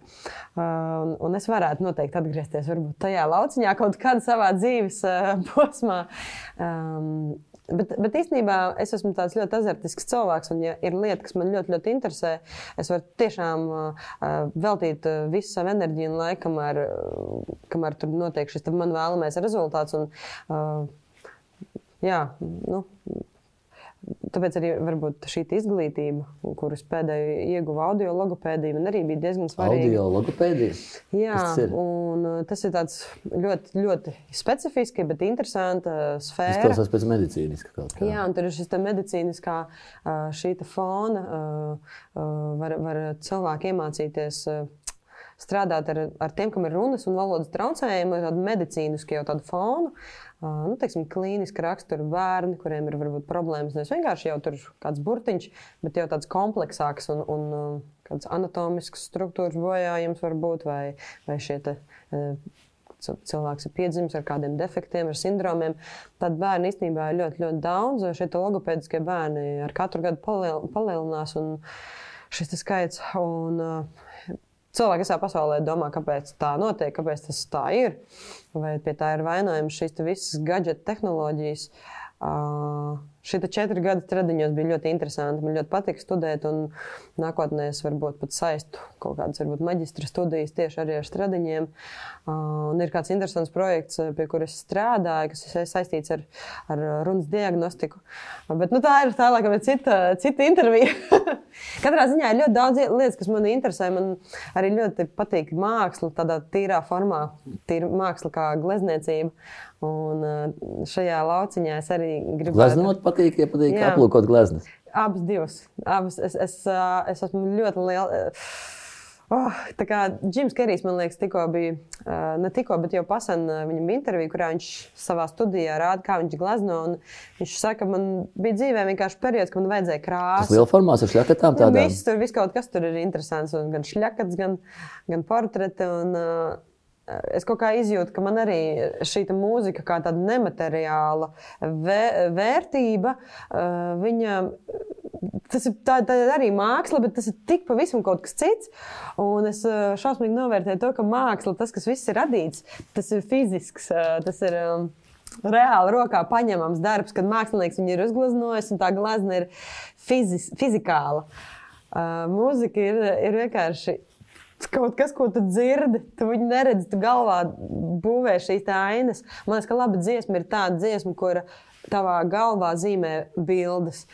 Un, un es varētu noteikti atgriezties varbūt tajā lauciņā kaut kādā savā dzīves posmā. Bet, bet īstenībā es esmu tāds ļoti azartisks cilvēks, un, ja ir lieta, kas man ļoti, ļoti interesē, es varu tiešām uh, veltīt uh, visu savu enerģiju un laiku, kamēr, uh, kamēr tur notiek šis man vēlamais rezultāts. Un, uh, jā, nu, Tāpēc arī šī izglītība, kuras pēdējo ieguva audio logopēdija, man arī bija diezgan svarīga. Audio logopēdija. Jā, Kas tas ir? un uh, tas ir ļoti, ļoti specifisks, bet interesants Tas sfēra. klausās pēc medicīniska kaut kā. Jā, un tur ir šis medicīniskā ā, šī fona. ā, Var, var cilvēki iemācīties strādāt ar, ar tiem, kam ir runas un valodas traucējumi, tādu medicīnisku jau tādu fonu. Ā, Nu, teiksim, klīniski rakstura bērni, kuriem ir varbūt problēmas. Nevis vienkārši jau tur kāds burtiņš, bet jau tāds kompleksāks un, un kāds anatomisks struktūras bojājums var būt vai, vai šie te, cilvēks ir piedzimis ar kādiem defektiem, ar sindromiem. Tad bērnu īstenībā ir ļoti, ļoti daudz. Šie te logopēdiskie bērni ar katru gadu paliel, palielinās šis skaits. Un, uh, Cilvēki visā pasaulē domā, kāpēc tā notiek, kāpēc tas tā ir. Vai pie tā ir vainojams šīs visas gadgeta tehnoloģijas. Uh, Šī četri gadi treniņos bija ļoti interesanti. Man ļoti patīk studēt, un nākotnē es varbūt pat saistu kaut kādas varbūt, maģistra studijas tieši arī ar stradiņiem. Uh, un ir kāds interesants projekts, pie kuras strādāju, kas ir saistīts ar, ar runas diagnostiku. Bet nu, tā ir tā, laikam, cita, cita intervija. Katrā ziņā ir ļoti daudz lietas, kas man interesē. Man arī ļoti patīk māksla, tādā tīrā formā, tīra māksla kā glezniecība. Un uh, šajā lauciņā es arī gribētu. Gleznot patīk, ja patīk Jā. aplūkot gleznas. Abas divas. Abas. Es, es, es esmu ļoti liela. Oh, tā kā Džims Kerijs, man liekas, tikko bija, ne tikko, bet jau pasen viņam bija intervija, kurā viņš savā studijā rāda, kā viņš glezno. un Viņš saka, man bija dzīvē vienkārši periods, kad man vajadzēja krāsu. liela formās ar šļakatām Nu, tādām. Viss tur, viss kaut kas tur ir interesants. un Gan šļakats, gan, gan portreti. Un, uh, es kaut kā izjūtu, ka man arī šī mūzika, kā tāda nemateriāla vē, vērtība, uh, viņa. Tas ir, tā, tā arī māksla, bet tas ir tik pavisam kaut kas cits. Un es uh, šausmīgi novērtēju to, ka māksla, tas, kas viss ir radīts, tas ir fizisks. uh, Tas ir, um, reāli rokā paņemams darbs, kad mākslinieks viņu ir uzgleznojis, un tā glezna ir fizis, fizikāla. Uh, mūzika ir, ir vienkārši kaut kas, ko tu dzirdi. Tu viņu neredzi, tu galvā būvē šīs ainas. Man liekas, ka laba dziesma ir tāda dziesma, kura tavā galvā zīmē bildes.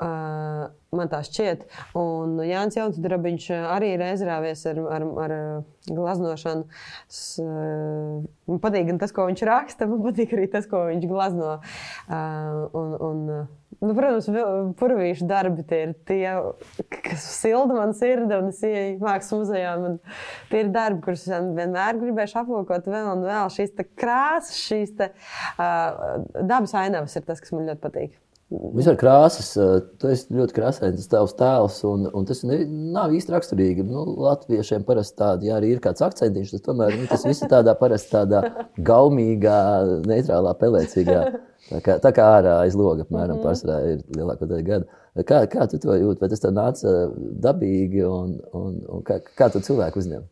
Uh, man tā šķiet. Un Jānis Jaunsudrabiņš arī ir aizrāvies ar, ar, ar glaznošanu. Es, uh, man patīk gan tas, ko viņš raksta, man patīk arī tas, ko viņš glazno. Uh, un, un, uh, Nu, protams, purvīšu darbi tie ir tie, kas silda man sirdi un es ieeju mākslas muzejā. Man tie ir darbi, kurus es vienmēr gribēju aplūkot vēl un vēl. Šīs krāsas, šīs te, uh, dabas ainavas ir tas, kas man ļoti patīk. Vispār krāsas, eh, tu esi ļoti krāsains, tas tavs tēls, un, un tas ne, nav īsti raksturīgi. Nu, Latviešiem parasti tādi, ja arī ir kāds akcentiņš, tas tomēr nu, tas viss ir tādā parasti tādā gaumīgā, neitrālā, pelēcīgā. Tā kā, tā kā ārā aiz loga, apmēram, mm pārsvarā ir lielākā daļa gada. Kā, kā tu to jūti? Vai tas tev nāca dabīgi, un, un, un kā, kā tu cilvēku uzņem?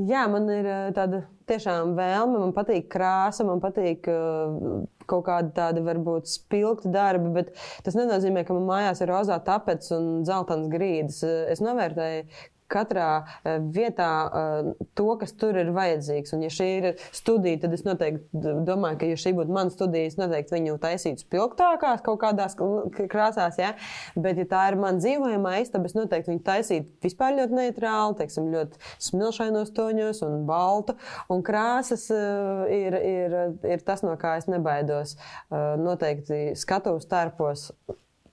Jā, man ir eh, tāda tiešām vēlme, man patīk krāsa, man patīk uh, kaut kāda tāda varbūt spilgta darba, bet tas nenozīmē, ka man mājās ir rozā tapets un zeltains grīdas. Eh, Es novērtēju katrā eh, vietā eh, to, kas tur ir vajadzīgs. Un, ja šī ir studija, tad es noteikti domāju, ka, ja šī būtu mana studija, es noteikti viņu taisītu spilgtākās kaut kādās krāsās. Ja? Bet, ja tā ir mana dzīvojamā istaba, es noteikti viņu taisītu vispār ļoti neitrāli, teiksim, ļoti smilšainos toņos un baltu. Un krāsas eh, ir, ir, ir tas, no kā es nebaidos. Noteikti skatuves starpos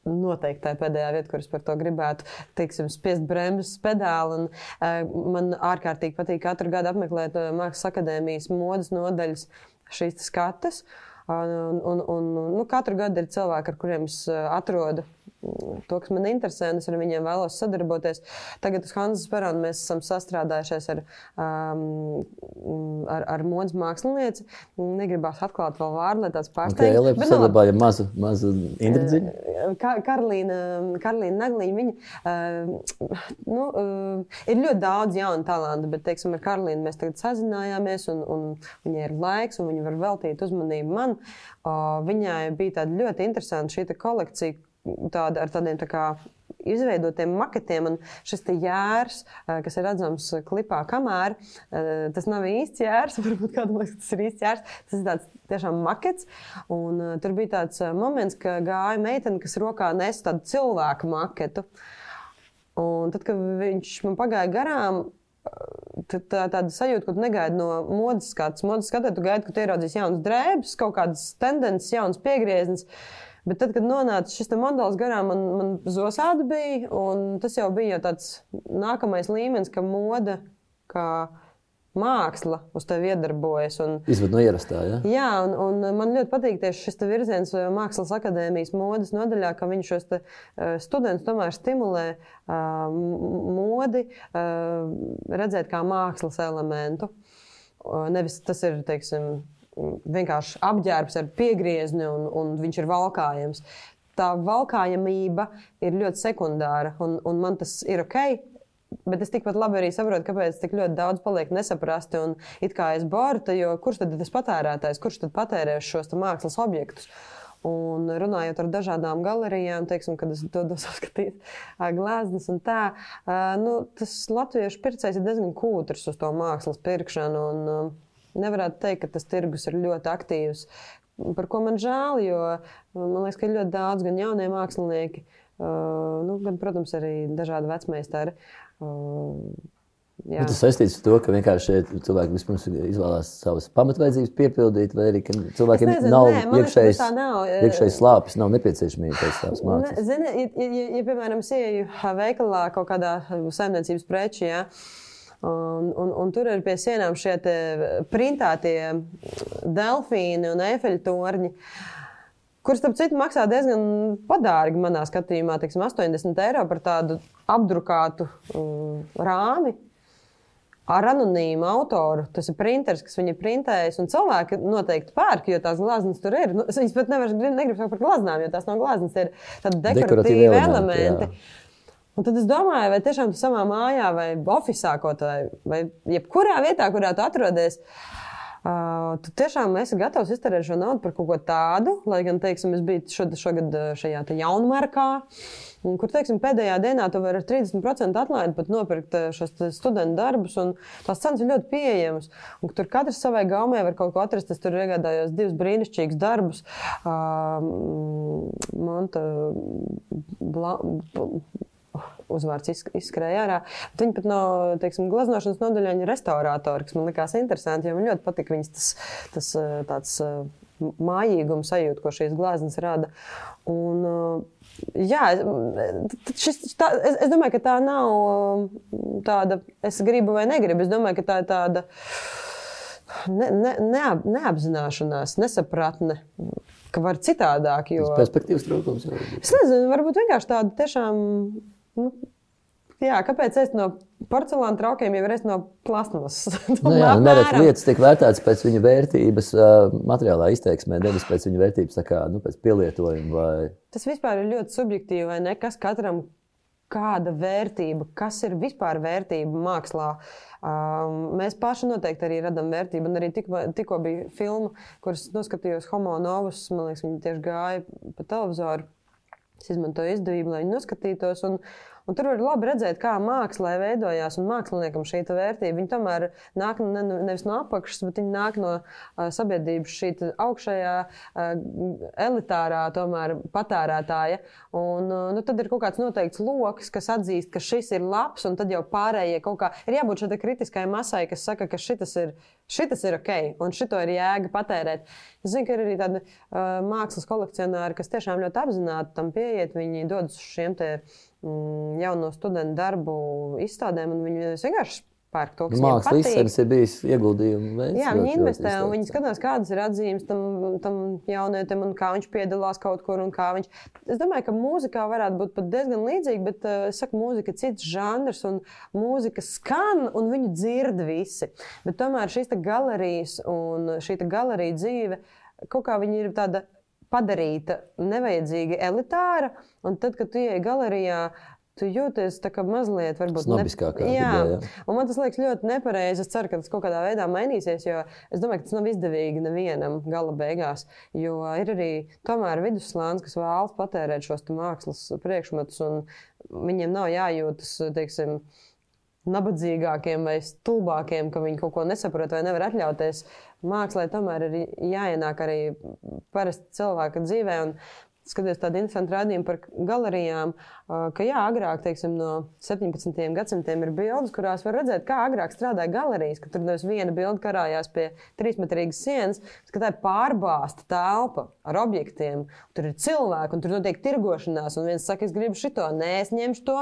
noteikti tā pēdējā vieta, kur es par to gribētu teiksim, spiest bremzes pedāli. Un, uh, man ārkārtīgi patīk katru gadu apmeklēt uh, Mākslas akadēmijas modes nodaļas šīs skatas. Un, un, un, nu, katru gadu ir cilvēki, ar kuriem es atrodu to, kas man interesē, un es ar viņiem vēlos sadarboties. Tagad uz Hanzas perona mēs esam sastrādājušies ar, um, ar, ar modes mākslinieci. Negribās atklāt vēl vārdu, lai tāds pārsteigts. Okay, bet saglabājam mazu, mazu indridziņu. Ka, Karlīna, Karlīna Nagliņa, viņa uh, nu, uh, ir ļoti daudz jaunu talantu, bet, teiksim, ar Karlīnu mēs tagad sazinājāmies, un, un viņai ir laiks, un viņa var veltīt uzmanību man. Uh, viņai bija tāda ļoti interesanta šī kolekcija, tāda, ar tādiem tā kā, izveidotiem maketiem. Un šis jērs, kas ir redzams klipā, kamēr tas nav īsts jērs, varbūt kādam liekas, tas ir īsts jērs. Tas ir tāds tiešām makets. Un, uh, tur bija tāds moments, ka gāja meitene, kas rokā nes tādu cilvēku maketu. Un tad, kad viņš man pagāja garām, tā, tāda sajūta, ka tu negaidi no modes skats. Modes skatē, tu gaidi, ka tu ieraudzīsi jaunas drēbes, kaut kādas tendences, jaunas piegrieziens. Bet tad, kad nonāca šis modelis garām, man, man zosāda bija. Tas jau bija jau tāds nākamais līmenis, ka mode, kā māksla uz tevi iedarbojas. Un, Izved no ierastā. Ja? Jā, un, un man ļoti patīk tieši šis virziens Mākslas akadēmijas modes nodaļā, ka viņš šos te, uh, studentus tomēr stimulē uh, modi redzēt kā mākslas elementu. Nevis tas ir, teiksim, vienkārši apģērbs ar piegriezni un, un viņš ir valkājams. Tā valkājamība ir ļoti sekundāra, un, un man tas ir ok. Bet es tikpat labi arī saprotu, kāpēc tik ļoti daudz paliek nesaprasti un it kā es borta, jo kurš tad ir tas patērētājs, kurš tad patērēs šos mākslas objektus? Un runājot ar dažādām galerijām, teiksim, kad es dodos apskatīt glāzes tā, nu, tas latviešu pircējs ir diezgan kūtrs uz to mākslas pirkšanu. Un, nevarētu teikt, ka tas tirgus ir ļoti aktīvs. Par ko man žēl, jo man liekas, ka ir ļoti daudz gan jaunie mākslinieki, uh, nu, gan, protams, arī dažādi vecmeistari. Uh, Jā. Tas saistīts ar to, ka vienkārši cilvēki vispirms izvēlās savas pamatvajadzības piepildīt, vai arī cilvēkiem nezinu, nav nē, iekšējs, nav, iekšējs slāpes, nav nepieciešamība pēc tās mākslas. Zini, ja, ja, ja, piemēram, es ieju veikalā kaut kādā saimniecības prečī, ja, Un, un, un tur ir pie sienām šie printētie delfīni un efeļu torņi. Kurš, starp citu, maksā diezgan padārgi manā skatījumā, teiksim, 80 eiro par tādu apdrukātu um, rāmi ar anonīmu autoru. Tas ir printeris, kas viņu printējis. Un cilvēki noteikti pērk, jo tās glāzes tur ir. Nu, viņas pat nevar negrib saukt par glāznām, jo tās nav glāzes, ir tādi dekoratīvi elementi. elementi. Un tad es domāju, vai tiešām tu savā mājā, vai oficiālā vai, vai jebkurā vietā, kurā tu atrodies, uh, tu tiešām esi gatavs iztērēt šo naudu par kaut ko tādu, lai gan, teiksim, es biju šogad, šogad šajā jaunmarkā. Kur teiksim, pēdējā dienā tu vari ar 30% atlaidi pat nopirkt šos studentu darbus, un tās cenas ir ļoti pieejamas. Un, tur katrs savai gaumē var kaut ko atrast. Es tur iegādājos divus brīnišķīgus darbus. Uh, Monta, bla, uzvārds izskrēja ārā. Bet viņi pat no teiksim, glaznošanas nodaļā ir restaurātori, kas man likās interesanti, man ļoti patika viņas tas, tas eh, tāds eh, mājīguma sajūta, ko šīs glāzes rada. Un, eh, jā, šis, tā, es, es domāju, ka tā nav tāda, es gribu vai negribu. Es domāju, ka tā ir tāda ne, ne, neap, neapzināšanās, nesapratne. Ka var citādāk. Jo... Tas perspektīvas trūkums. Es nezinu, varbūt vienkārši tāda tiešām Nu, jā, kāpēc es no porcelāna traukiem jau esmu no plasmasas? nu, jā, nu, nereti lietas tiek vērtētas pēc viņa vērtības, materiālā izteiksmē, nevis pēc viņa vērtības, kā nu, pēc pielietojuma. Vai... Tas vispār ir ļoti subjektīvi, vai ne? Kas katram kāda vērtība, kas ir vispār vērtība mākslā. Um, mēs paši noteikti arī radām vērtību. Un arī tikko, tikko bija filma, kuras noskatījos Homo Novus. Man liekas, viņi tieši gāja pa televizoru. Es izmantoju izdevību, lai viņi noskatītos. Un, Un tur var labi redzēt, kā mākslā veidojās un māksliniekam šī vērtība. Viņi tomēr nāk ne, nevis no apakšas, bet viņi nāk no uh, sabiedrības šī augšējā, uh, elitārā tomēr, patērētāja. Un, uh, nu, tad ir kaut kāds noteikts lokus, kas atzīst, ka šis ir labs, un tad jau pārējie kaut kā ir jābūt šādai kritiskai masai, kas saka, ka šis ir, šitas ir ok, un šito ir jēga patērēt. Es zinu, ka ir arī tādi uh, mākslas kolekcionāri, kas tiešām ļoti apzināti tam pieiet. Viņi dodas uz šiem te mm, jauno studentu darbu izstādēm, un viņi vienkārši pērk to, kas Mākslas viņiem patīk. izsmeļs ir bijis ieguldījums. Jā, viņi investē, un viņi skatās, kādas ir atzīmes tam, tam jaunietim, un kā viņš piedalās kaut kur. Viņš... Es domāju, ka mūzikā varētu būt pat diezgan līdzīga, bet uh, es saku, mūzika ir cits žanrs, un mūzika skan, un viņu dzird visi. Bet tomēr šīs galerijas un šī galerija dzīve kaut kā viņi ir tāda padarīta nevajadzīgi elitāra, un tad, kad tu ieej galerijā, tu jūties tā kā mazliet, Snobiskākā jā, vidē, jā. un man tas liekas ļoti nepareizi. Es ceru, ka tas kaut kādā veidā mainīsies, jo es domāju, ka tas nav izdevīgi nevienam gala beigās. Jo ir arī tomēr vidusslānis, kas vēlas patērēt šos mākslas priekšmetus, un viņiem nav jājūtas, teiksim, nabadzīgākiem vai stulbākiem, ka viņi kaut ko nesaprot vai nevar atļauties. Mākslā tomēr ir jāienāk arī parasti cilvēka dzīvē. Un Skaties tādu interesantu rādījumu par galerijām, ka jā, agrāk, teiksim, no 17. gadsimtiem ir bildes, kurās var redzēt, kā agrāk strādāja galerijas, ka tur nevis viena bilde karājās pie trīsmetrīgas sienas, bet tā ir pārbāzta telpa ar objektiem. Tur ir cilvēki, un tur notiek tirgošanās, un viens saka, es gribu šito, nē, es ņemšu to.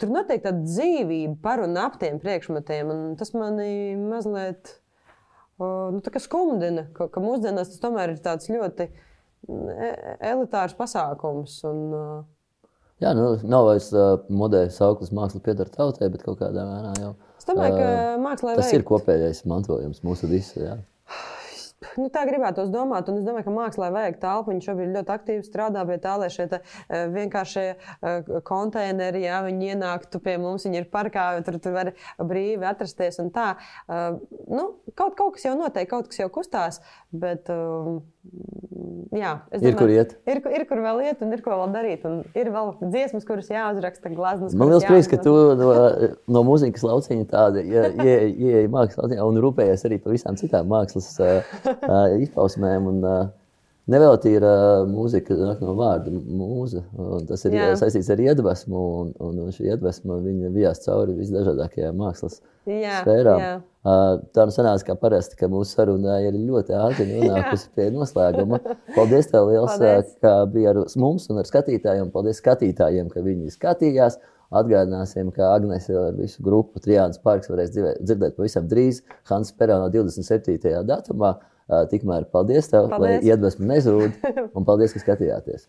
Tur notiek tāda dzīvība par un ap tiem priekšmetiem, un tas mani mazliet nu, skumdina, ka, ka mūsdienās tas tomēr ir tāds ļoti e- elitārs pasākums. Un, uh, Jā, nu, nav vairs uh, modē sauklis māksla pieder tautai, bet kaut kādā mērā jau. es domāju, ka Ā, mākslā Tas ir kopējais mantojums mūsu visu. Jā. Nu, tā gribētos domāt, un es domāju, ka mākslā vajag telpu. Viņi šobrīd ļoti aktīvi strādā pie tā, lai šie eh, vienkāršie eh, konteineri, ja viņi ienāktu pie mums, viņi ir parkā, tur, tur var brīvi atrasties. un Tā, Eh, nu, kaut, kaut kas jau notiek, kaut kas jau kustās, bet um, jā, es Ir, kur iet. Ir, ir kur vēl iet, un ir ko vēl darīt. Ir vēl dziesmas, kuras jāuzraksta, glazmas. Man liels prieks, ka tu no, no mūzikas lauciņa tāda ieeja mākslas lauciņā un rūpējies arī par visām citām mākslas uh, izpausmēm. Un, Nevelti ir uh, mūzika nāk no vārda mūza. Tas ir Jā. Saistīts ar iedvesmu, un, un šī iedvesma viņa vijās cauri visdažādākajām mākslas Jā, sfērām. jā. Uh, tā nu sanāca, kā parasti, ka mūsu saruna ir ļoti ātri nonākusi pie noslēguma. Paldies, tev liels, Paldies. ka bija ar mums un ar skatītājiem. Paldies skatītājiem, ka viņi skatījās. Atgādināsim, ka Agnēs ar visu grupu Trijānas parks varēs dzirdēt pavisam drīz Hans Perona 27. datumā. Tikmēr paldies tev, Paldies. lai iedvesmu nezūd, un paldies, ka skatījāties.